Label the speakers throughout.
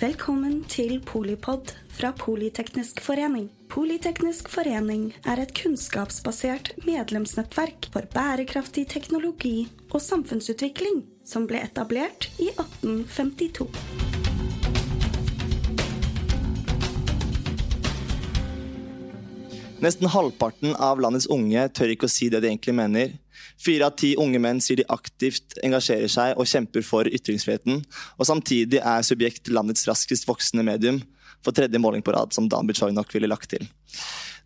Speaker 1: Velkommen til Polipod fra Politeknisk forening. Politeknisk forening er et kunnskapsbasert medlemsnettverk for bærekraftig teknologi og samfunnsutvikling som ble etablert i 1852.
Speaker 2: Nesten halvparten av landets unge tør ikke å si det de egentlig mener. Fire av ti unge menn sier de aktivt engasjerer seg og kjemper for ytringsfriheten, og samtidig er Subjekt landets raskest voksende medium for tredje måling på rad, som Dan Bichoy nok ville lagt til.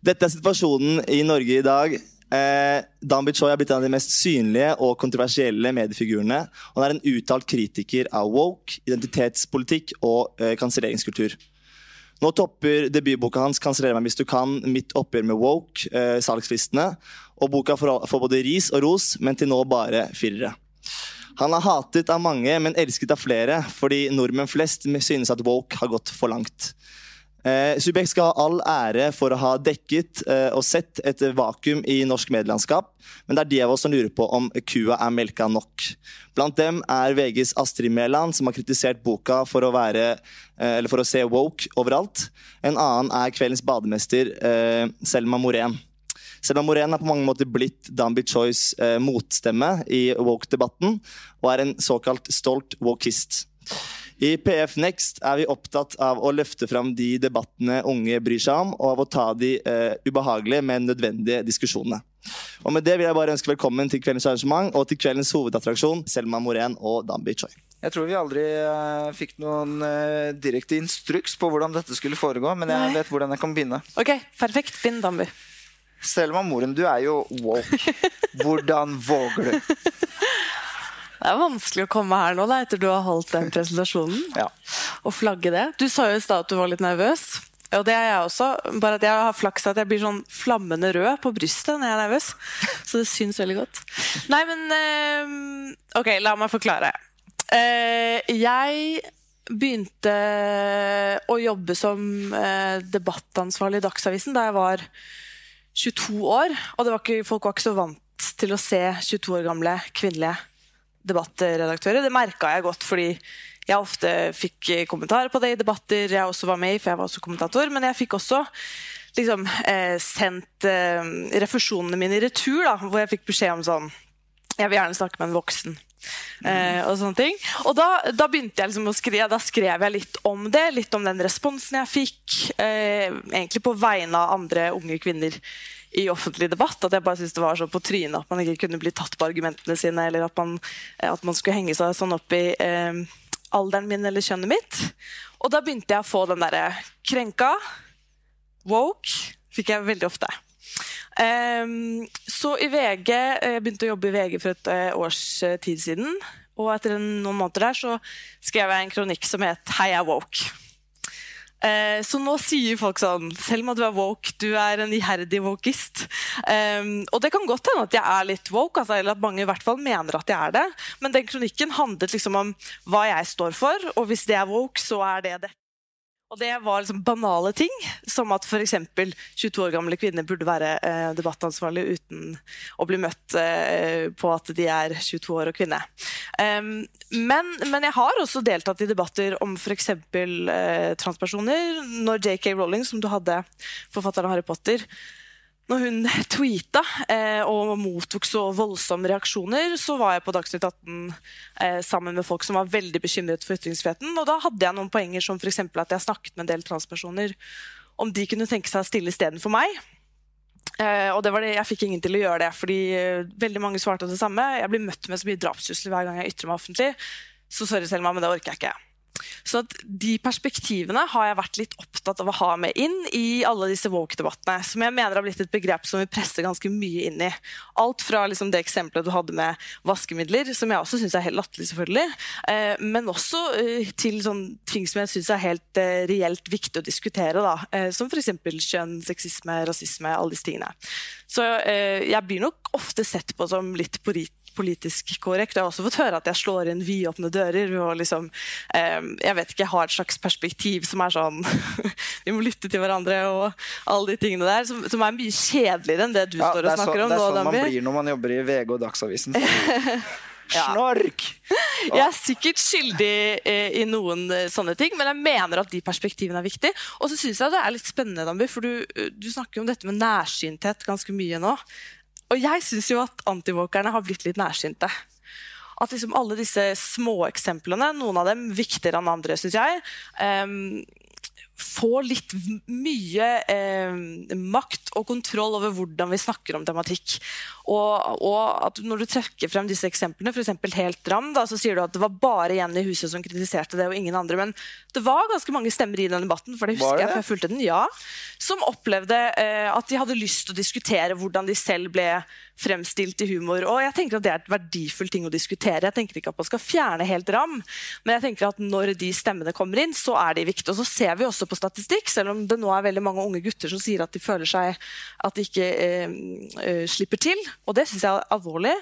Speaker 2: Dette er situasjonen i Norge i dag. Eh, Dan Bichoy er blitt en av de mest synlige og kontroversielle mediefigurene. Han er en uttalt kritiker av woke, identitetspolitikk og eh, kanselleringskultur. Nå topper debutboka hans 'Kanseller meg hvis du kan' mitt oppgjør med woke, eh, salgslistene. Og boka får, både ris og ros, men til nå bare firere. Han er hatet av mange, men elsket av flere, fordi nordmenn flest synes at woke har gått for langt. Eh, Subek skal ha all ære for å ha dekket eh, og sett et vakuum i norsk medielandskap, men det er de av oss som lurer på om kua er melka nok. Blant dem er VGs Astrid Mæland, som har kritisert boka for å, være, eh, for å se woke overalt. En annen er kveldens bademester, eh, Selma Morén. Selma Morén er på mange måter blitt Danby Choice eh, motstemme i woke-debatten, og er en såkalt stolt wokist. I PF Next er vi opptatt av å løfte fram de debattene unge bryr seg om, og av å ta de uh, ubehagelige, men nødvendige diskusjonene. Og Med det vil jeg bare ønske velkommen til kveldens arrangement og til kveldens hovedattraksjon, Selma Morén og Dambi Choi.
Speaker 3: Jeg tror vi aldri uh, fikk noen uh, direkte instruks på hvordan dette skulle foregå, men jeg Nei. vet hvordan jeg kan begynne.
Speaker 4: Ok, Perfekt. Begynn, Dambi.
Speaker 3: Selma Moren, du er jo woke. Hvordan våger du?
Speaker 4: Det er vanskelig å komme her nå da, etter du har holdt den presentasjonen.
Speaker 3: ja.
Speaker 4: Og flagge det. Du sa jo i stad at du var litt nervøs. Og det er jeg også. Bare at jeg har flaks at jeg blir sånn flammende rød på brystet når jeg er nervøs. Så det syns veldig godt. Nei, men øh, OK, la meg forklare. Uh, jeg begynte å jobbe som uh, debattansvarlig i Dagsavisen da jeg var 22 år. Og var ikke, folk var ikke så vant til å se 22 år gamle kvinnelige debattredaktører. Det merka jeg godt fordi jeg ofte fikk kommentarer på det i debatter jeg også var med i, for jeg var også kommentator. Men jeg fikk også liksom, eh, sendt eh, refusjonene mine i retur, da, hvor jeg fikk beskjed om sånn Jeg vil gjerne snakke med en voksen. Eh, og sånne ting. Og da, da, begynte jeg liksom å skrive, da skrev jeg litt om det, litt om den responsen jeg fikk. Eh, egentlig på vegne av andre unge kvinner i offentlig debatt. At jeg bare syntes det var så på trynet at man ikke kunne bli tatt på argumentene sine, eller at man, eh, at man skulle henge seg sånn opp i eh, alderen min eller kjønnet mitt. Og da begynte jeg å få den derre krenka. Woke fikk jeg veldig ofte. Um, så i VG Jeg begynte å jobbe i VG for et uh, års tid siden. Og etter noen måneder der så skrev jeg en kronikk som het 'Hei, jeg er woke'. Eh, så nå sier folk sånn Selv om du er woke, du er en iherdig wokist. Um, og det kan godt hende at jeg er litt woke, altså, eller at mange i hvert fall mener at jeg er det. Men den kronikken handlet liksom om hva jeg står for, og hvis det er woke, så er det det. Og det var liksom banale ting, som at f.eks. 22 år gamle kvinner burde være eh, debattansvarlig uten å bli møtt eh, på at de er 22 år og kvinne. Um, men, men, jeg har også deltatt i debatter om f.eks. Eh, transpersoner. Når JK Rowling, som du hadde, forfatteren av Harry Potter, når hun tweeta eh, og mottok så voldsomme reaksjoner, så var jeg på Dagsnytt 18 eh, sammen med folk som var veldig bekymret for ytringsfriheten. Og da hadde jeg noen poenger som f.eks. at jeg snakket med en del transpersoner om de kunne tenke seg å stille istedenfor meg. Eh, og det var det, Jeg fikk ingen til å gjøre det, fordi eh, veldig mange svarte det samme. Jeg blir møtt med så mye drapstrusler hver gang jeg ytrer meg offentlig. Så sorry, Selma, men det orker jeg ikke. Så De perspektivene har jeg vært litt opptatt av å ha med inn i alle disse woke-debattene. Som jeg mener har blitt et begrep som vi presser ganske mye inn i. Alt fra liksom det eksempelet du hadde med vaskemidler, som jeg også syns er helt latterlig, selvfølgelig. Eh, men også eh, til sånn ting som jeg syns er helt eh, reelt viktig å diskutere. Da. Eh, som f.eks. kjønn, sexisme, rasisme, alle disse tingene. Så eh, jeg blir nok ofte sett på som litt politisk politisk korrekt. Jeg har også fått høre at jeg slår inn vidåpne dører. og liksom, eh, jeg vet ikke, jeg har et slags perspektiv som er sånn Vi må lytte til hverandre og alle de tingene der. Som, som er mye kjedeligere enn det du ja, står og snakker så, om.
Speaker 3: Det er sånn man blir når man jobber i VG og Dagsavisen.
Speaker 4: Ja.
Speaker 3: Snork!
Speaker 4: Jeg er sikkert skyldig eh, i noen eh, sånne ting, men jeg mener at de perspektivene er viktige. Og så syns jeg det er litt spennende, Dambi, for du, eh, du snakker jo om dette med nærsynthet ganske mye nå. Og jeg syns jo at antivåkerne har blitt litt nærsynte. At liksom alle disse småeksemplene, noen av dem viktigere enn andre, syns jeg, em, får litt mye eh, makt og kontroll over hvordan vi snakker om tematikk. Og, og at når du trekker frem disse eksemplene, f.eks. helt ram, da, så sier du at det var bare Jenny i huset som kritiserte det, og ingen andre. Men det var ganske mange stemmer i den debatten, for det husker
Speaker 3: det
Speaker 4: jeg, for jeg fulgte den, ja, som opplevde eh, at de hadde lyst til å diskutere hvordan de selv ble fremstilt i humor. Og jeg tenker at det er et verdifullt ting å diskutere. Jeg tenker ikke at man skal fjerne helt ram, men jeg tenker at når de stemmene kommer inn, så er de viktige. Og så ser vi også på statistikk, selv om det nå er veldig mange unge gutter som sier at de føler seg at de ikke eh, eh, slipper til, og det syns jeg er alvorlig.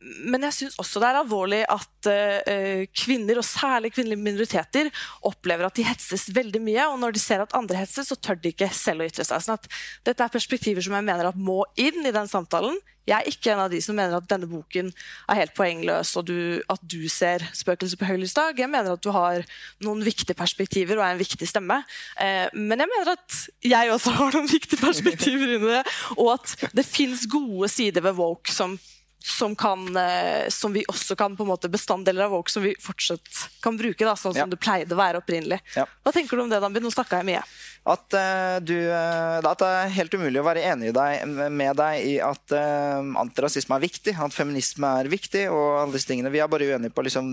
Speaker 4: Men jeg syns også det er alvorlig at uh, kvinner, og særlig kvinnelige minoriteter, opplever at de hetses veldig mye. Og når de ser at andre hetses, så tør de ikke selv å ytre seg. Sånn dette er perspektiver som jeg mener at må inn i den samtalen. Jeg er ikke en av de som mener at denne boken er helt poengløs, og du, at du ser spøkelser på høylysdag. Jeg mener at du har noen viktige perspektiver og er en viktig stemme. Eh, men jeg mener at jeg også har noen viktige perspektiver inni det, og at det fins gode sider ved woke som som, kan, eh, som vi også kan på en måte bestanddeler av woke som vi fortsatt kan bruke, da, sånn som
Speaker 3: Ja.
Speaker 4: det pleide å være opprinnelig.
Speaker 3: Ja.
Speaker 4: Hva tenker du om det, Dambi? Nå snakka jeg mye.
Speaker 3: At, eh, du, eh, at det er helt umulig å være enig i deg, med deg i at uh, antirasisme er viktig, at feminisme er viktig, og alle disse tingene. Vi er bare uenige på liksom,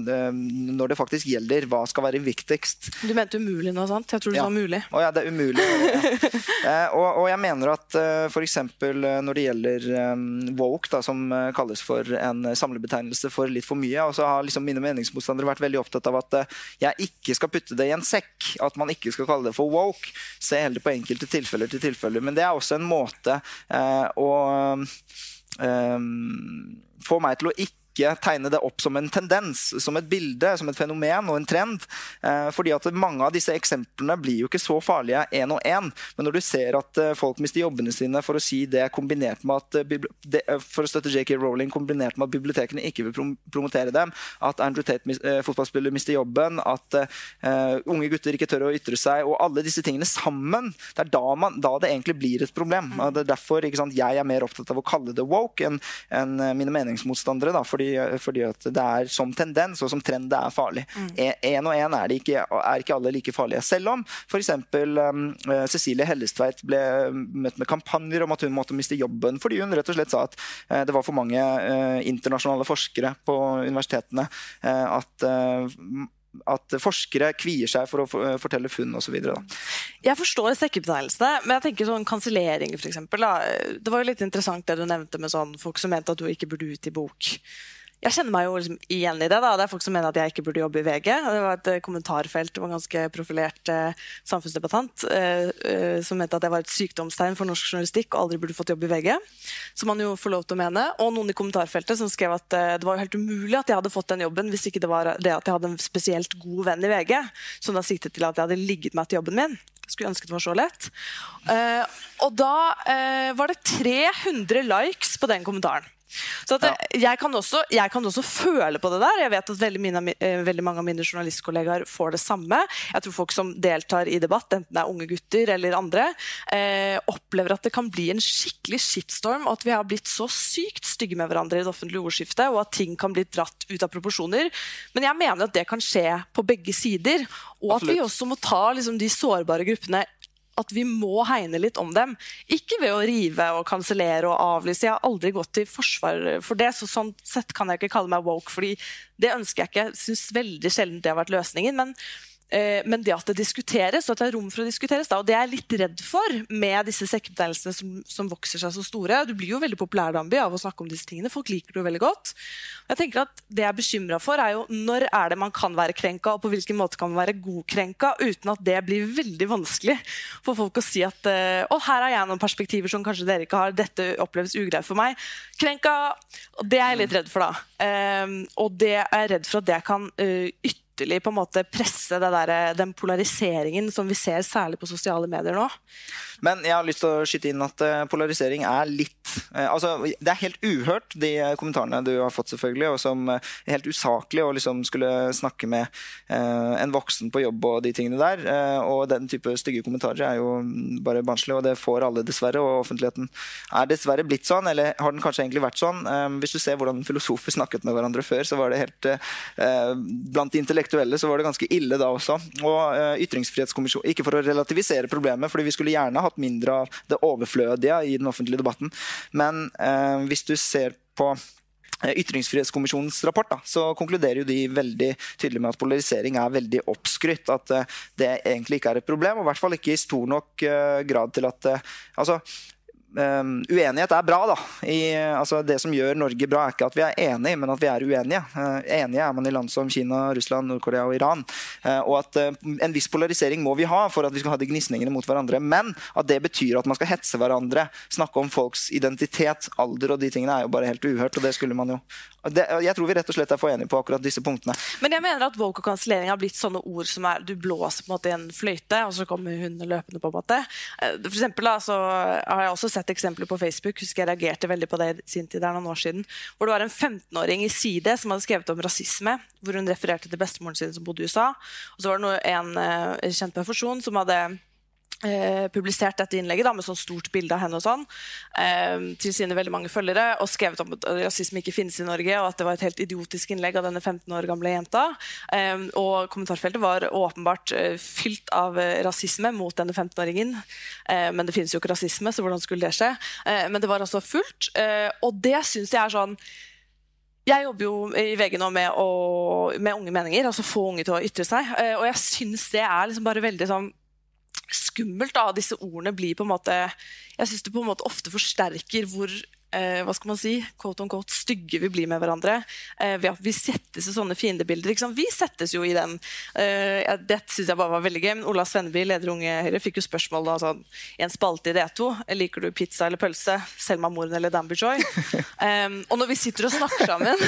Speaker 3: når det faktisk gjelder, hva skal være viktigst.
Speaker 4: Du mente umulig nå, sant? Jeg tror du
Speaker 3: Ja.
Speaker 4: sa mulig.
Speaker 3: Å ja, det er umulig. Ja. Og, og jeg mener at uh, f.eks. når det gjelder um, woke, da, som kalles for en samlebetegnelse for litt for mye, og så har liksom mine meningsmotstandere vært veldig opptatt av at jeg ikke skal putte det i en sekk, at man ikke skal kalle det for woke. Se heller på enkelte tilfeller til tilfeller. Men det er også en måte eh, å eh, få meg til å ikke tegne det opp som en tendens, som et bilde, som et fenomen og en trend. Eh, fordi at mange av disse eksemplene blir jo ikke så farlige én og én. Men når du ser at eh, folk mister jobbene sine for å si det kombinert med at eh, for å støtte JK Rowling kombinert med at bibliotekene ikke vil promotere dem, at Andrew Tate, fotballspiller, mister jobben, at unge gutter ikke tør å ytre seg, og alle disse tingene sammen, det er da, man, da det egentlig blir et problem. Og Det er derfor ikke sant, jeg er mer opptatt av å kalle det woke enn enn, mine meningsmotstandere. Da, fordi, fordi at det er som tendens og som trend det er farlig. Én og én er, er ikke alle like farlige. Selv om f.eks. Um, eh, Cecilie Hellestveit ble møtt med kampanjer om at hun måtte miste jobben fordi hun rett og slett sa at uh, det var for mange uh, internasjonale forskere på universitetene. Uh, at eh, at forskere kvier seg for å fortelle funn osv.
Speaker 4: Jeg forstår sekkebetegnelsene, men jeg tenker sånn kansellering, eksempel. Det var jo litt interessant det du nevnte med sånn folk som mente at du ikke burde ut i bok. Jeg kjenner meg jo liksom igjen i det. da. Det er folk som mener at jeg ikke burde jobbe i VG. Det var et eh, kommentarfelt. Det var en ganske profilert eh, samfunnsdebattant eh, eh, som mente at jeg var et sykdomstegn for norsk journalistikk og aldri burde fått jobb i VG. Som man jo får lov til å mene. Og noen i kommentarfeltet som skrev at eh, det var helt umulig at jeg hadde fått den jobben hvis ikke det var det at jeg hadde en spesielt god venn i VG, som da siktet til at jeg hadde ligget meg til jobben min. Skulle ønske det var så lett. Eh, og da var det 300 likes på den kommentaren. Så at, eh, jeg, kan også, jeg kan også føle på det der. Jeg vet at veldig, mine, eh, veldig mange av mine journalistkollegaer får det samme. Jeg tror folk som deltar i debatt, enten det er unge gutter eller andre, eh, opplever at det kan bli en skikkelig shitstorm, og at vi har blitt så sykt stygge med hverandre i det offentlige ordskiftet, og at ting kan bli dratt ut av proporsjoner. Men jeg mener at det kan skje på begge sider, og at vi også må ta liksom, de sårbare gruppene at vi må hegne litt om dem. Ikke ved å rive og kansellere og avlyse. Jeg har aldri gått til forsvar for det, så sånn sett kan jeg ikke kalle meg woke, fordi det ønsker jeg ikke. Jeg syns veldig sjelden det har vært løsningen. men men det at det diskuteres, og at det er rom for å diskuteres, da, og det er jeg litt redd for med disse sekkebetegnelsene som, som vokser seg så store. Du blir jo veldig populær Dambi, av å snakke om disse tingene. Folk liker det jo veldig godt. Jeg tenker at Det jeg er bekymra for, er jo når er det man kan være krenka, og på hvilken måte kan man være godkrenka, uten at det blir veldig vanskelig for folk å si at eh, å, her har jeg noen perspektiver som kanskje dere ikke har, dette oppleves ugreit for meg. Krenka. Det er jeg litt redd for, da. Ehm, og det er jeg redd for at det kan uh, yt ytterligere på en måte presse der, den polariseringen som vi ser særlig på sosiale medier nå.
Speaker 3: Men jeg har lyst til å skyte inn at uh, polarisering er litt altså, Det er helt uhørt, de kommentarene du har fått, selvfølgelig, og som er helt usaklig å liksom skulle snakke med en voksen på jobb og de tingene der. og den type stygge kommentarer er jo bare barnslig, og det får alle, dessverre. Og offentligheten er dessverre blitt sånn, eller har den kanskje egentlig vært sånn? hvis du ser hvordan filosofer snakket med hverandre før, så var det helt Blant de intellektuelle så var det ganske ille da også. Og ytringsfrihetskommisjon Ikke for å relativisere problemet, fordi vi skulle gjerne hatt mindre av det overflødige i den offentlige debatten. Men eh, hvis du ser på eh, Ytringsfrihetskommisjonens rapport da, så konkluderer jo de veldig tydelig med at polarisering er veldig oppskrytt. At uh, det egentlig ikke er et problem, og i hvert fall ikke i stor nok uh, grad til at altså, Um, uenighet er bra. da. I, altså, det som gjør Norge bra, er ikke at vi er enige, men at vi er uenige. Uh, enige er man i land som Kina, Russland, Nord-Korea og Iran. Uh, og at uh, En viss polarisering må vi ha for at vi skal ha de gnisningene mot hverandre. Men at det betyr at man skal hetse hverandre, snakke om folks identitet, alder og de tingene, er jo bare helt uhørt. og det skulle man jo det, jeg tror vi rett og slett er for enige på akkurat disse punktene.
Speaker 4: Men jeg mener at woke og kansellering har blitt sånne ord som er du blåser på en måte i en fløyte, og så kommer hun løpende. på en måte. For eksempel, da, så har jeg også sett eksempler på Facebook husker jeg reagerte veldig på det sin tid, det er noen år siden, hvor det var en 15-åring i Side som hadde skrevet om rasisme, hvor hun refererte til bestemoren sin som bodde i USA. Og så var det en uh, kjent person som hadde Eh, publisert dette innlegget da, med sånn stort bilde av henne og sånn, eh, til sine veldig mange følgere, og skrevet om at rasisme ikke finnes i Norge, og at det var et helt idiotisk innlegg av denne 15 år gamle jenta. Eh, og kommentarfeltet var åpenbart fylt av rasisme mot denne 15-åringen. Eh, men det finnes jo ikke rasisme, så hvordan skulle det skje? men det var altså fullt, og det syns jeg er sånn jeg jobber jo i VG nå med, å, med unge meninger, altså få unge til å ytre seg. Og jeg syns det er liksom bare veldig sånn skummelt. da, Disse ordene blir på en måte Jeg syns det på en måte ofte forsterker hvor eh, hva skal man si, quote on quote, stygge vi blir med hverandre. Eh, ved at vi settes i sånne fiendebilder. Vi settes jo i den. Eh, det syns jeg bare var veldig gøy. Men Ola Svenneby, leder Unge Høyre, fikk jo spørsmål da, sånn, i en spalte i D2. Liker du pizza eller pølse? Selma Moren eller Danby Joy? um, og når vi sitter og snakker sammen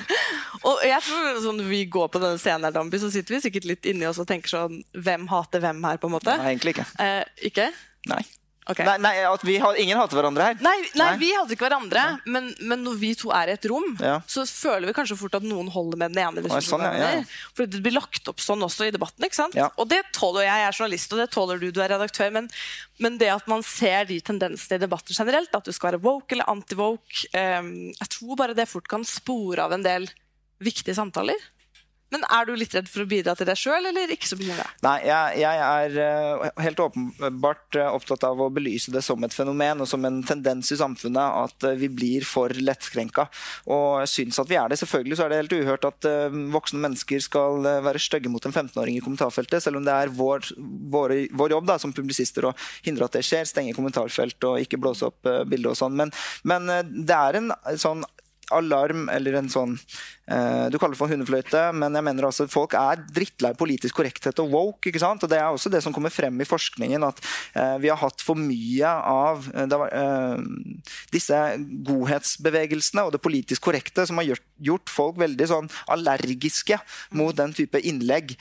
Speaker 4: Og jeg tror sånn, Når vi går på denne scenen, her, Danby, så sitter vi sikkert litt inni oss og tenker sånn Hvem hater hvem her? på en måte?
Speaker 3: Nei, egentlig ikke.
Speaker 4: Eh, ikke?
Speaker 3: Nei. Okay. Nei, nei har, ingen hater hverandre her.
Speaker 4: Nei, nei, nei. vi hater ikke hverandre. Men, men, når vi to er i et rom, ja. så føler vi kanskje fort at noen holder med den ene. Eller sånn, ja, ja. Fordi det blir lagt opp sånn også i debatten. ikke sant? Og det tåler jeg. Jeg er journalist, og det tåler du. Du er redaktør. Men, men det at man ser de tendensene i debatten generelt, at du skal være woke eller anti-woke, um, jeg tror bare det fort kan spore av en del viktige samtaler. Men er du litt redd for å bidra til deg sjøl, eller ikke så mye?
Speaker 3: Nei, jeg, jeg er uh, helt åpenbart uh, opptatt av å belyse det som et fenomen og som en tendens i samfunnet at uh, vi blir for lettkrenka. Og syns at vi er det. Selvfølgelig så er det helt uhørt at voksne mennesker skal være stygge mot en 15-åring i kommentarfeltet, selv om det er vår, vår, vår jobb da, som publisister å hindre at det skjer. Stenge kommentarfelt og ikke blåse opp bilder og sånn. Men, men det er en sånn alarm eller en sånn Eh, du kaller det for hundefløyte, men jeg mener altså folk er drittlei politisk korrekthet og woke. ikke sant? Og Det er også det som kommer frem i forskningen, at uh, vi har hatt for mye av uh, disse godhetsbevegelsene og det politisk korrekte som har gjort, folk veldig sånn allergiske mot den type innlegg.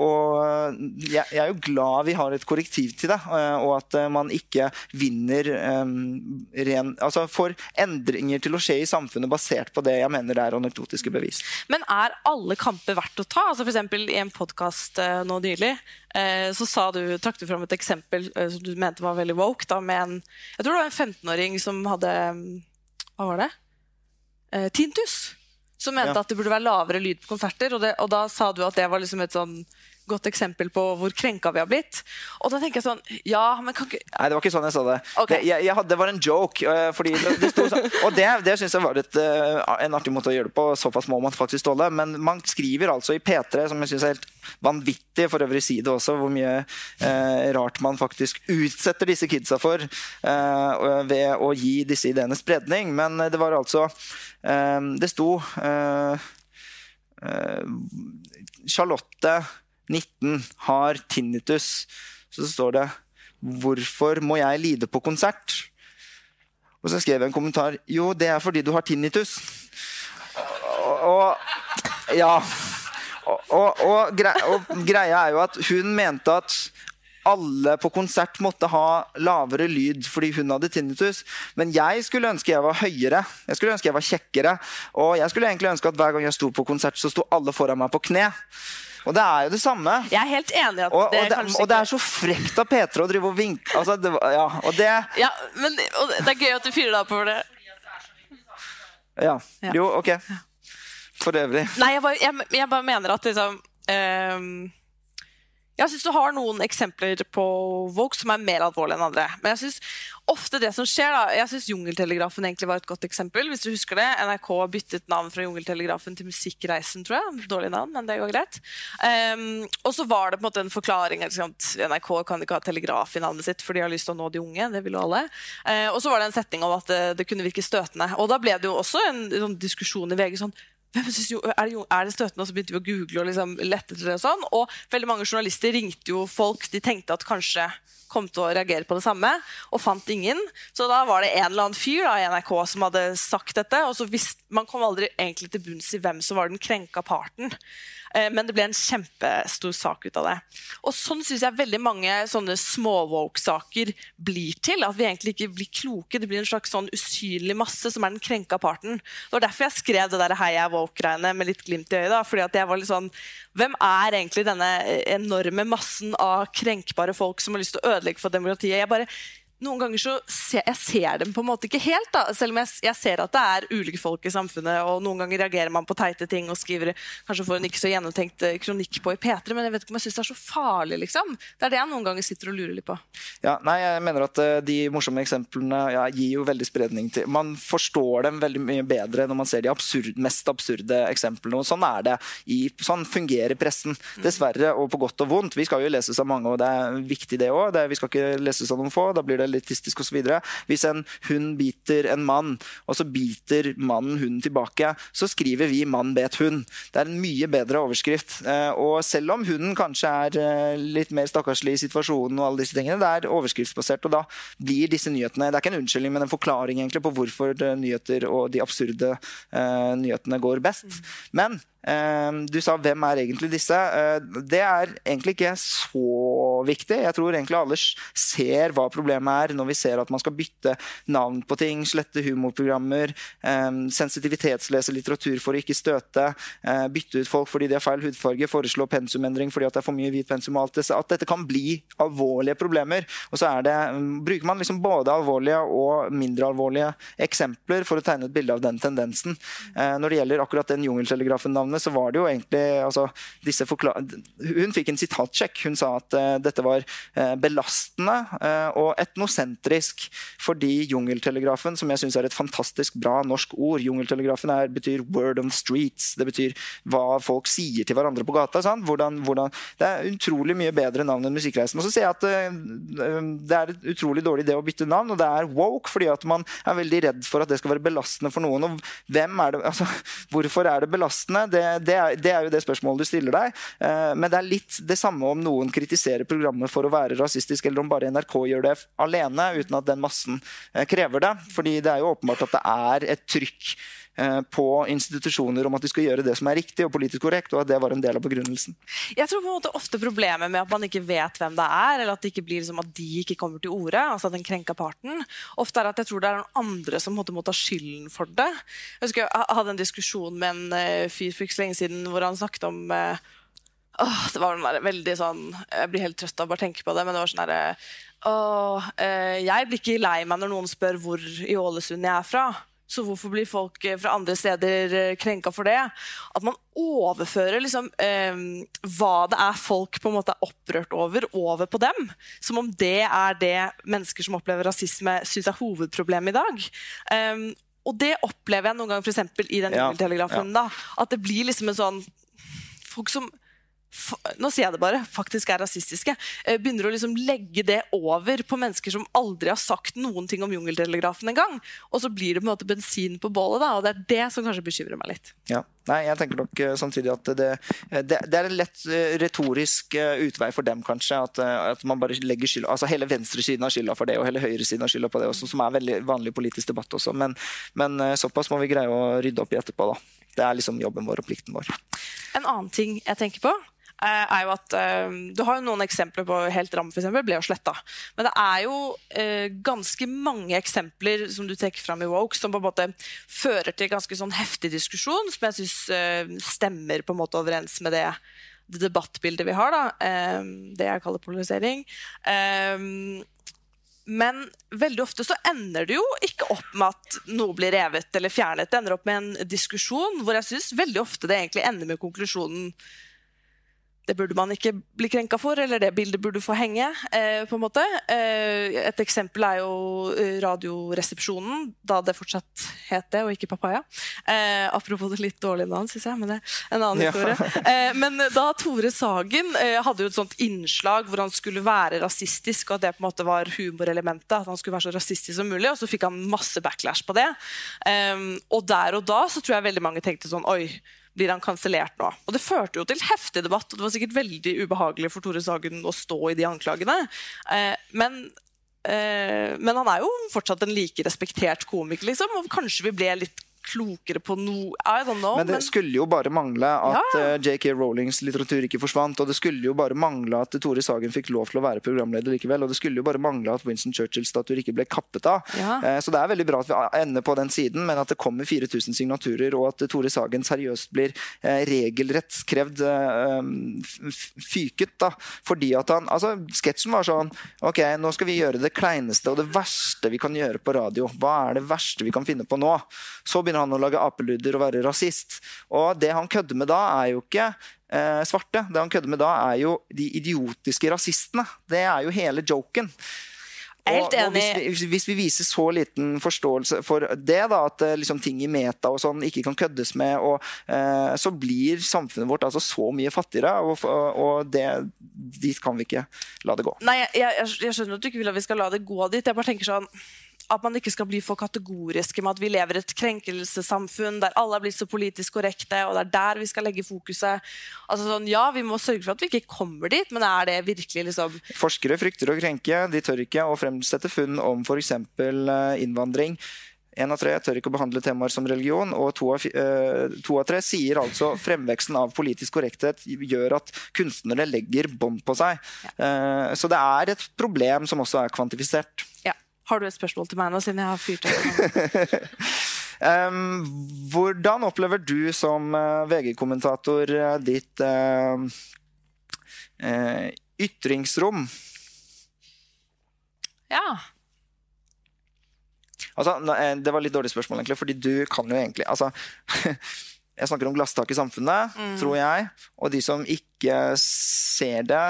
Speaker 3: og jeg, er jo glad vi har et korrektiv til det, og at man ikke vinner ren Altså får endringer til å skje i samfunnet basert på det jeg mener er anekdotiske bevis.
Speaker 4: Men er alle kamper verdt å ta? Altså for I en podkast eh, nå nylig uh, så sa du, trakk du fram et eksempel uh, som du mente var veldig woke. Da, med en, jeg tror det var en 15-åring som hadde Hva var det? tintus. Som mente ja. at det burde være lavere lyd på konserter. Og, det, og da sa du at det var liksom et sånn godt eksempel på hvor krenka vi har blitt. Og da tenker jeg sånn Ja, men kan ikke
Speaker 3: Nei, det var ikke sånn jeg sa det. Okay. det, jeg, jeg hadde, det var en joke. Uh, fordi det, det så, og det, det syns jeg var et, uh, en artig måte å gjøre det på. Såpass må man faktisk tåle. Men man skriver altså i P3, som jeg syns er helt vanvittig, for øvrig si det også, hvor mye eh, rart man faktisk utsetter disse kidsa for ved å gi disse ideene spredning. Men det var altså Det sto Charlotte 19 har tinnitus, så står det 'Hvorfor må jeg lide på konsert?' Og så skrev jeg en kommentar 'Jo, det er fordi du har tinnitus'. Og, ja Og, og, og, grei, og greia er jo at hun mente at alle på konsert måtte ha lavere lyd fordi hun hadde tinnitus. Men jeg skulle ønske jeg var høyere. Jeg skulle ønske jeg var kjekkere. Og jeg skulle egentlig ønske at hver gang jeg sto på konsert, så sto alle foran meg på kne. Og det er jo det samme.
Speaker 4: Jeg er helt enig at
Speaker 3: Og,
Speaker 4: det
Speaker 3: og, det,
Speaker 4: kanskje
Speaker 3: og det er så frekt av P3 å drive og vinke altså, det, ja, og det
Speaker 4: Ja, men og det er gøy at du fyrer deg opp over det.
Speaker 3: Ja.
Speaker 4: Ja.
Speaker 3: Jo, OK. For øvrig.
Speaker 4: Nei, jeg bare, jeg, jeg bare mener at liksom um, Jeg syns du har noen eksempler på Vogue som er mer alvorlige enn andre. Men jeg synes ofte det som skjer da, jeg synes Jungeltelegrafen egentlig var et godt eksempel. hvis du husker det. NRK byttet navn fra Jungeltelegrafen til Musikkreisen, tror jeg. Dårlig navn, men det går greit. Um, og så var det på en måte en forklaring. Liksom? NRK kan ikke ha telegraf i navnet sitt, for de har lyst til å nå de unge. Det vil jo alle. Uh, og så var det en setning om at det, det kunne virke støtende. Og da ble det jo også en, en diskusjon i VG sånn jo, er, det, er det støtende? Og så begynte vi å google og liksom lette etter det. Og sånn. Og veldig mange journalister ringte jo folk de tenkte at kanskje kom til å reagere på det samme, og fant ingen. Så da var det en eller annen fyr da, i NRK som hadde sagt dette. og så visste, Man kom aldri egentlig til bunns i hvem som var den krenka parten. Eh, Men det ble en kjempestor sak ut av det. Og sånn syns jeg veldig mange sånne småwoke-saker blir til. At vi egentlig ikke blir kloke. Det blir en slags sånn usynlig masse som er den krenka parten. Det var derfor jeg skrev det der Hei, jeg er woke-greiene med litt glimt i øyet. fordi at jeg var litt sånn Hvem er egentlig denne enorme massen av krenkbare folk som har lyst til å ødelegge for demokratiet? Jeg bare noen ganger så ser jeg ser dem på en måte ikke helt, da. selv om jeg, jeg ser at det er ulike folk i samfunnet. og Noen ganger reagerer man på teite ting og skriver kanskje får en ikke så gjennomtenkt eh, kronikk på i P3, men jeg vet ikke om jeg syns det er så farlig. liksom. Det er det jeg noen ganger sitter og lurer litt på.
Speaker 3: Ja, nei, jeg mener at eh, De morsomme eksemplene ja, gir jo veldig spredning til Man forstår dem veldig mye bedre når man ser de absurd, mest absurde eksemplene. og Sånn er det. I, sånn fungerer pressen. Dessverre, og på godt og vondt. Vi skal jo leses av mange, og det er viktig det òg. Vi skal ikke leses av noen få. Da blir det elitistisk osv. Hvis en hund biter en mann, og så biter mannen hunden tilbake, så skriver vi 'mann bet hund'. Det er en mye bedre overskrift. Eh, Og selv om hunden kanskje er eh, litt mer stakkarslig i situasjonen, og alle disse tingene, det er overskriftsbasert, og da blir disse nyhetene Det er ikke en unnskyldning, men en forklaring egentlig på hvorfor eh, nyheter og de absurde nyhetene går best. Men du sa 'hvem er egentlig disse'? Eh, det er egentlig ikke så viktig. Jeg tror egentlig alle ser hva problemet er når vi ser at man skal bytte navn på ting, slette humorprogrammer, eh, sensitivitetslese litteratur for å ikke støte, eh, bytte ut folk fordi de har feil hudfarge, foreslå pensumendring fordi det er for mye hvit pensum og alt det, at dette kan bli alvorlige problemer. Og så det, mm, bruker man liksom både alvorlige og mindre alvorlige eksempler for å tegne et bilde av den tendensen. Eh, når det gjelder akkurat den jungeltelegrafen-navnet, så var det jo egentlig altså, disse Hun fikk en sitatsjekk. Hun sa at uh, dette var uh, belastende uh, og etnosentrisk fordi jungeltelegrafen, som jeg syns er et fantastisk bra norsk ord Jungeltelegrafen er, betyr 'word on the streets'. Det betyr hva folk sier til hverandre på gata. Hvordan, hvordan, det er utrolig mye bedre navn enn Musikkreisen. Og så ser jeg at det er et utrolig dårlig idé å bytte navn, og det er woke fordi at man er veldig redd for at det skal være belastende for noen. Og hvem er det, altså, hvorfor er det belastende? Det, det, er, det er jo det spørsmålet du stiller deg. Eh, Men det er litt det samme om noen kritiserer programmet for å være rasistisk, eller om bare NRK gjør det alene uten at den massen eh, krever det. Fordi det er jo åpenbart at det er et trykk på institusjoner om at de skal gjøre det som er riktig og politisk korrekt, og at det var en del av begrunnelsen.
Speaker 4: Jeg tror på en måte ofte problemet med at man ikke vet hvem det er, eller at det ikke blir liksom at de ikke kommer til orde, altså den krenka parten, ofte er at jeg tror det er noen andre som måtte må ta skylden for det. Jeg husker jeg hadde en diskusjon med en eh, fyr for ikke så lenge siden hvor han snakket om eh, Åh, det var den veldig sånn Jeg blir helt trøtt av å bare tenke på det, men det var sånn derre Åh, eh, jeg blir ikke lei meg når noen spør hvor i Ålesund jeg er fra. Så hvorfor blir folk eh, fra andre steder eh, krenka for det? At man overfører liksom, eh, hva det er folk på en måte er opprørt over, over på dem. Som om det er det mennesker som opplever rasisme, syns er hovedproblemet i dag. Eh, og det opplever jeg noen ganger for eksempel, i den
Speaker 3: Ja,
Speaker 4: jungeltelegrafen. da, At det blir liksom en sånn Folk som nå sier jeg det bare, faktisk er rasistiske, eh, begynner å liksom legge det over på mennesker som aldri har sagt noen ting om jungeltelegrafen engang. Og så blir det på en måte bensin på bålet, da, og det er det som kanskje bekymrer meg litt.
Speaker 3: Ja. Nei, jeg tenker nok uh, samtidig at det, det, det, er en lett uh, retorisk utvei for dem, kanskje. At, at man bare legger skyld, altså Hele venstresiden har skylda for det, og hele høyresiden har skylda på det også, som er veldig vanlig politisk debatt også. Men, men såpass må vi greie å rydde opp i etterpå, da. Det er liksom jobben vår og plikten vår.
Speaker 4: En annen ting jeg tenker på, Eh, er jo at uh, Du har jo noen eksempler på Helt Ram eksempel, ble jo sletta. Men det er jo uh, ganske mange eksempler som du trekker fram i Woke, som på en måte fører til ganske sånn heftig diskusjon, som jeg syns stemmer på en måte overens med det, det debattbildet vi har. da, Det jeg kaller polarisering. Men veldig ofte så ender det jo ikke opp med at noe blir revet eller fjernet. Det ender opp med en diskusjon hvor jeg syns veldig ofte det egentlig ender med konklusjonen det burde man ikke bli krenka for, eller det bildet burde få henge. Eh, på en måte. Eh, et eksempel er jo eh, Radioresepsjonen, da det fortsatt het det, og ikke Papaya. Eh, apropos det litt dårlige navn, syns jeg, men det er en annen historie. Eh, men da Tore Sagen eh, hadde jo et sånt innslag hvor han skulle være rasistisk, og at det på en måte var humorelementet, at han skulle være så rasistisk som mulig, og så fikk han masse backlash på det. og der og da så tror jeg veldig mange tenkte sånn Oi, blir han kansellert nå. Og Det førte jo til heftig debatt, og det var sikkert veldig ubehagelig for Tore Sagen å stå i de anklagene. Eh, men, eh, men han er jo fortsatt en like respektert komiker, liksom, og kanskje vi ble litt klokere på noe I don't know.
Speaker 3: Men det men... skulle jo bare mangle at ja. uh, eh, JK Rowlings litteratur ikke forsvant. Og det skulle jo bare mangle at Tore Sagen fikk lov til å være programleder likevel. Og det skulle jo bare mangle at Winston Churchills statuer ikke ble kappet av. Ja. Uh, så det er veldig bra at vi ender på den siden, men at det kommer 4000 signaturer, og at Tore Sagen seriøst blir uh, regelrett krevd fyket. da, fordi at han, altså Sketsjen var sånn Ok, nå skal vi gjøre det kleineste og det verste vi kan gjøre på radio. Hva er det verste vi kan finne på nå? Så begynner han å lage apelyder og være rasist. Og det han kødder med da, er jo ikke eh, svarte. Det han kødder med da, er jo de idiotiske rasistene. Det er jo hele joken.
Speaker 4: Enig.
Speaker 3: Og hvis, vi, hvis, vi, viser så liten forståelse for det, da, at eh, liksom, ting i meta og sånn ikke kan køddes med, og, eh, så blir samfunnet vårt altså så mye fattigere. Og, og det, dit kan vi ikke la det gå.
Speaker 4: Nei, jeg, jeg, jeg skjønner at du ikke vil at vi skal la det gå dit. Jeg bare tenker sånn at man ikke skal bli for kategoriske med at vi lever i et krenkelsessamfunn der alle er blitt så politisk korrekte, og det er der vi skal legge fokuset. Altså sånn, ja, Vi må sørge for at vi ikke kommer dit, men er det virkelig liksom
Speaker 3: Forskere frykter å krenke. De tør ikke å fremsette funn om f.eks. Eh, innvandring. Én av tre tør ikke å behandle temaer som religion, og to av, uh, to av, tre sier altså fremveksten av politisk korrekthet gjør at kunstnere legger bånd på seg. Ja. Uh, så det er et problem som også er kvantifisert.
Speaker 4: Ja. Har du et spørsmål til meg nå, siden jeg har fyrt av?
Speaker 3: um, hvordan opplever du som uh, VG-kommentator uh, ditt uh, ytringsrom?
Speaker 4: Ja.
Speaker 3: Altså, det var litt dårlig spørsmål, egentlig, fordi du kan jo egentlig altså, Jeg snakker om glasstak i samfunnet, mm. tror jeg. Og de som ikke ser det,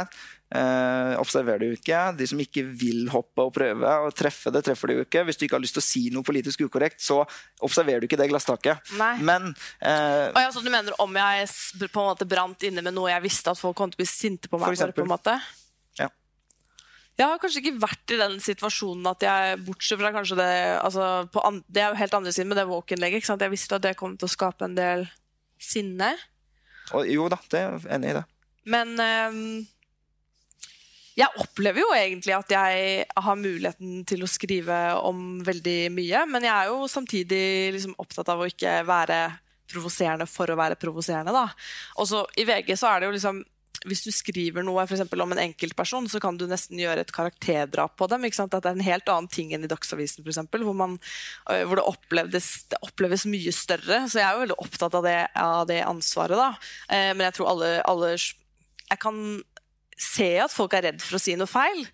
Speaker 3: eh, observerer du ikke. De som ikke vil hoppe og prøve og treffe det, treffer du ikke. Hvis du ikke har lyst til å si noe politisk ukorrekt, så observerer du ikke det glasstaket.
Speaker 4: Nei.
Speaker 3: Men
Speaker 4: eh, og ja, så Du mener om jeg på en måte brant inne med noe jeg visste at folk kom til å bli sinte på meg for? på en måte?
Speaker 3: Ja.
Speaker 4: Jeg har kanskje ikke vært i den situasjonen at jeg bortsett fra kanskje det altså, Det er jo helt andre siden med det walk-innlegget. Jeg visste at det kom til å skape en del sinne.
Speaker 3: Og, jo da, det er enig i det.
Speaker 4: Men um, jeg opplever jo egentlig at jeg har muligheten til å skrive om veldig mye, men jeg er jo samtidig liksom opptatt av å ikke være provoserende for å være provoserende. Også I VG så er det jo liksom hvis du skriver noe for om en enkeltperson, så kan du nesten gjøre et karakterdrap på dem. At det er en helt annen ting enn i Dagsavisen, for eksempel, hvor, hvor det, oppleves, det, oppleves, mye større. Så jeg er jo veldig opptatt av det, av det ansvaret. Da. Eh, men jeg tror alle, alle Jeg kan ser jeg at folk er redd for å si noe feil.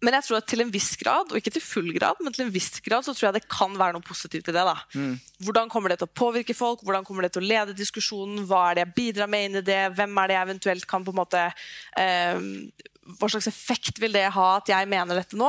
Speaker 4: Men jeg tror at til en viss grad, og ikke til full grad, men til en viss grad så tror jeg det kan være noe positivt i det. da. Mm. Hvordan kommer det til å påvirke folk? Hvordan kommer det til å lede diskusjonen? Hva er det jeg bidrar med inn i det? Hvem er det jeg eventuelt kan på en måte eh, hva slags effekt vil det ha at jeg mener dette nå?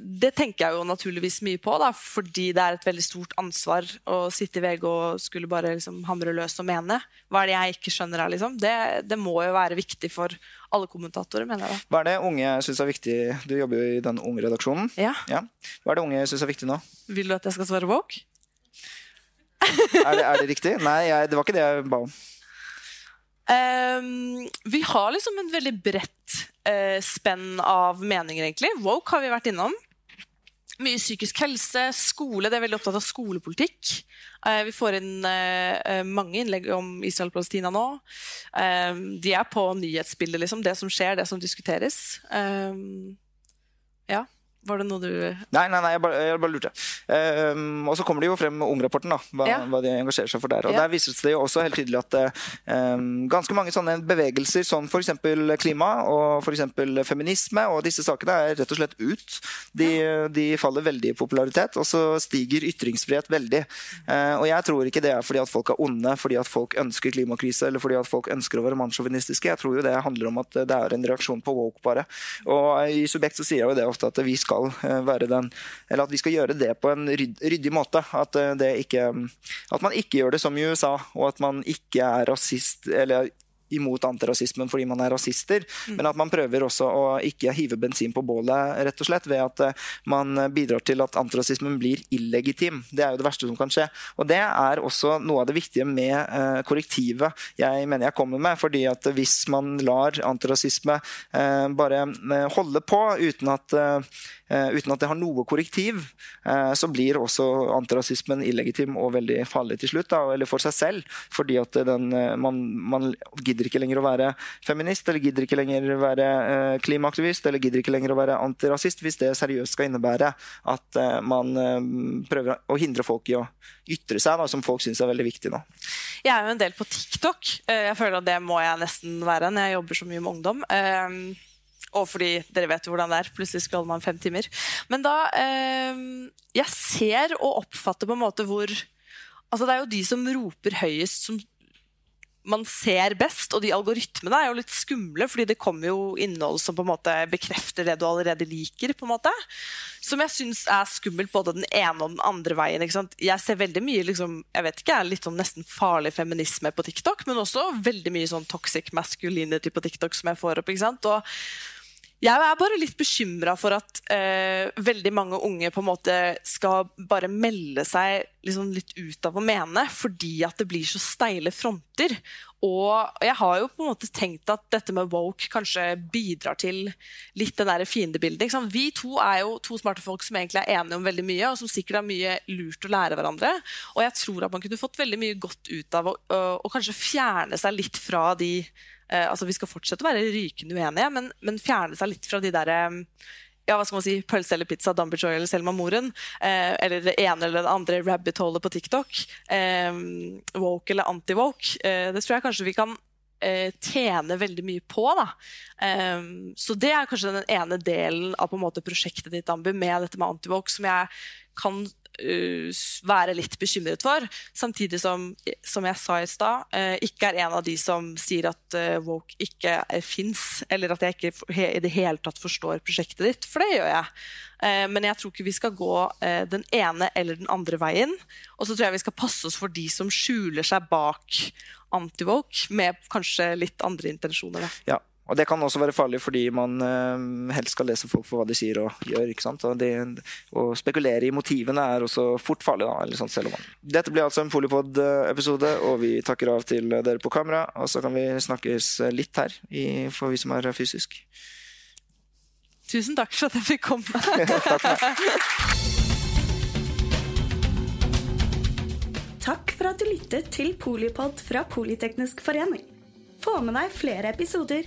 Speaker 4: Det tenker jeg jo naturligvis mye på, da, fordi det er et veldig stort ansvar å sitte i VG og skulle bare liksom hamre løs og mene. Hva er det jeg ikke skjønner her, liksom? Det, det må jo være viktig for alle kommentatorer, mener jeg.
Speaker 3: Hva er det unge syns er viktig? Du jobber jo i den unge redaksjonen.
Speaker 4: Ja.
Speaker 3: ja. Hva er det unge syns er viktig nå?
Speaker 4: Vil du at jeg skal svare woke?
Speaker 3: Er det, er det riktig? Nei, jeg, det var ikke det jeg ba om.
Speaker 4: Um, vi har liksom en veldig bredt uh, spenn av meninger, egentlig. Woke har vi vært innom. Mye psykisk helse, skole. Det er veldig opptatt av skolepolitikk. Uh, vi får inn uh, mange innlegg om Israel-Palestina nå. Um, de er på nyhetsbildet, liksom. Det som skjer, det som diskuteres. Ja. Var det noe du
Speaker 3: Nei, nei, nei jeg, bare, jeg bare lurte. Um, og så kommer det jo frem Ung-rapporten, da, hva, ja. hva, de engasjerer seg for der. Og ja. Der vises det jo også helt tydelig at um, ganske mange sånne bevegelser, som f.eks. klima og f.eks. feminisme og disse sakene, er rett og slett ut. De, de, faller veldig i popularitet, og så stiger ytringsfrihet veldig. Uh, og jeg tror ikke det er fordi at folk er onde, fordi at folk ønsker klimakrise eller fordi at folk ønsker å være mannssjåvinistiske. Jeg tror jo det handler om at det er en reaksjon på woke, bare. Og i Subjekt så sier jeg jo det ofte at vi skal skal eh, være den Eller at vi skal gjøre det på en ryddig måte. At, eh, ikke, at man ikke gjør det som i USA, og at man ikke er rasist eller imot antirasismen fordi man er rasister, mm. men at man prøver også å ikke hive bensin på bålet, rett og slett, ved at eh, man bidrar til at antirasismen blir illegitim. Det er jo det verste som kan skje. Og det er også noe av det viktige med eh, korrektivet jeg mener jeg kommer med. fordi at hvis man lar antirasisme eh, bare holde på uten at uten at det har noe korrektiv, så blir også antirasismen illegitim og veldig farlig til slutt. Da, eller for seg selv. Fordi at den, man, man gidder gidder ikke lenger å være feminist, eller gidder ikke lenger å være uh, klimaaktivist, eller gidder ikke lenger å være antirasist, hvis det seriøst skal innebære at uh, man uh, prøver å hindre folk i å ytre seg, da, som folk syns er veldig viktig nå.
Speaker 4: Jeg er jo en del på TikTok. Jeg føler at det må jeg nesten være når jeg jobber så mye med ungdom. Og fordi dere vet hvordan det er. Plutselig scroller man fem timer. Men da Jeg ser og oppfatter på en måte hvor Altså, det er jo de som roper høyest, som man ser best. Og de algoritmene er jo litt skumle, fordi det kommer jo innhold som på en måte bekrefter det du allerede liker. på en måte. Som jeg syns er skummelt både den ene og den andre veien. ikke sant? Jeg ser veldig mye liksom, jeg vet ikke, litt sånn nesten farlig feminisme på TikTok, men også veldig mye sånn toxic masculinity på TikTok som jeg får opp. ikke sant? Og jeg er bare litt bekymra for at eh, veldig mange unge på en måte skal bare melde seg liksom litt ut av å mene fordi at det blir så steile fronter. Og jeg har jo på en måte tenkt at dette med woke kanskje bidrar til litt det der fiendebildet. Vi to er jo to smarte folk som egentlig er enige om veldig mye, og som sikkert har mye lurt å lære hverandre. Og jeg tror at man kunne fått veldig mye godt ut av å, å, å kanskje fjerne seg litt fra de eh, altså Vi skal fortsette å være rykende uenige, men, men fjerne seg litt fra de der eh, ja, hva skal man si, pølse eller pizza, Dumber Joy eller Selma Moren. Eh, eller det ene eller det andre rabbit-holet på TikTok. Eh, woke eller anti-woke. Eh, det tror jeg kanskje vi kan eh, tjene veldig mye på. Da. Um, så det er kanskje den ene delen av på en måte prosjektet ditt, Ambu, med dette med anti-woke, som jeg kan uh, være litt bekymret for. Samtidig som, som jeg sa i stad, uh, ikke er en av de som sier at uh, woke ikke fins, eller at jeg ikke he, i det hele tatt forstår prosjektet ditt, for det gjør jeg. men jeg tror ikke vi skal gå den ene eller den andre veien. Og så tror jeg vi skal passe oss for de som skjuler seg bak anti-woke, med kanskje litt andre intensjoner.
Speaker 3: Ja, og Det kan også være farlig fordi man uh, helst skal lese folk for hva de sier og gjør. ikke sant? Og det, Å spekulere i motivene er også fort farlig. da, eller sånt, selv om man. Dette blir altså en Polipod-episode, og vi takker av til dere på kamera. Og så kan vi snakkes litt her i, for vi som er fysisk.
Speaker 4: Tusen takk for at jeg fikk komme.
Speaker 3: takk for.
Speaker 1: Takk for at du lyttet til Polipod fra Politeknisk forening. Få med deg flere episoder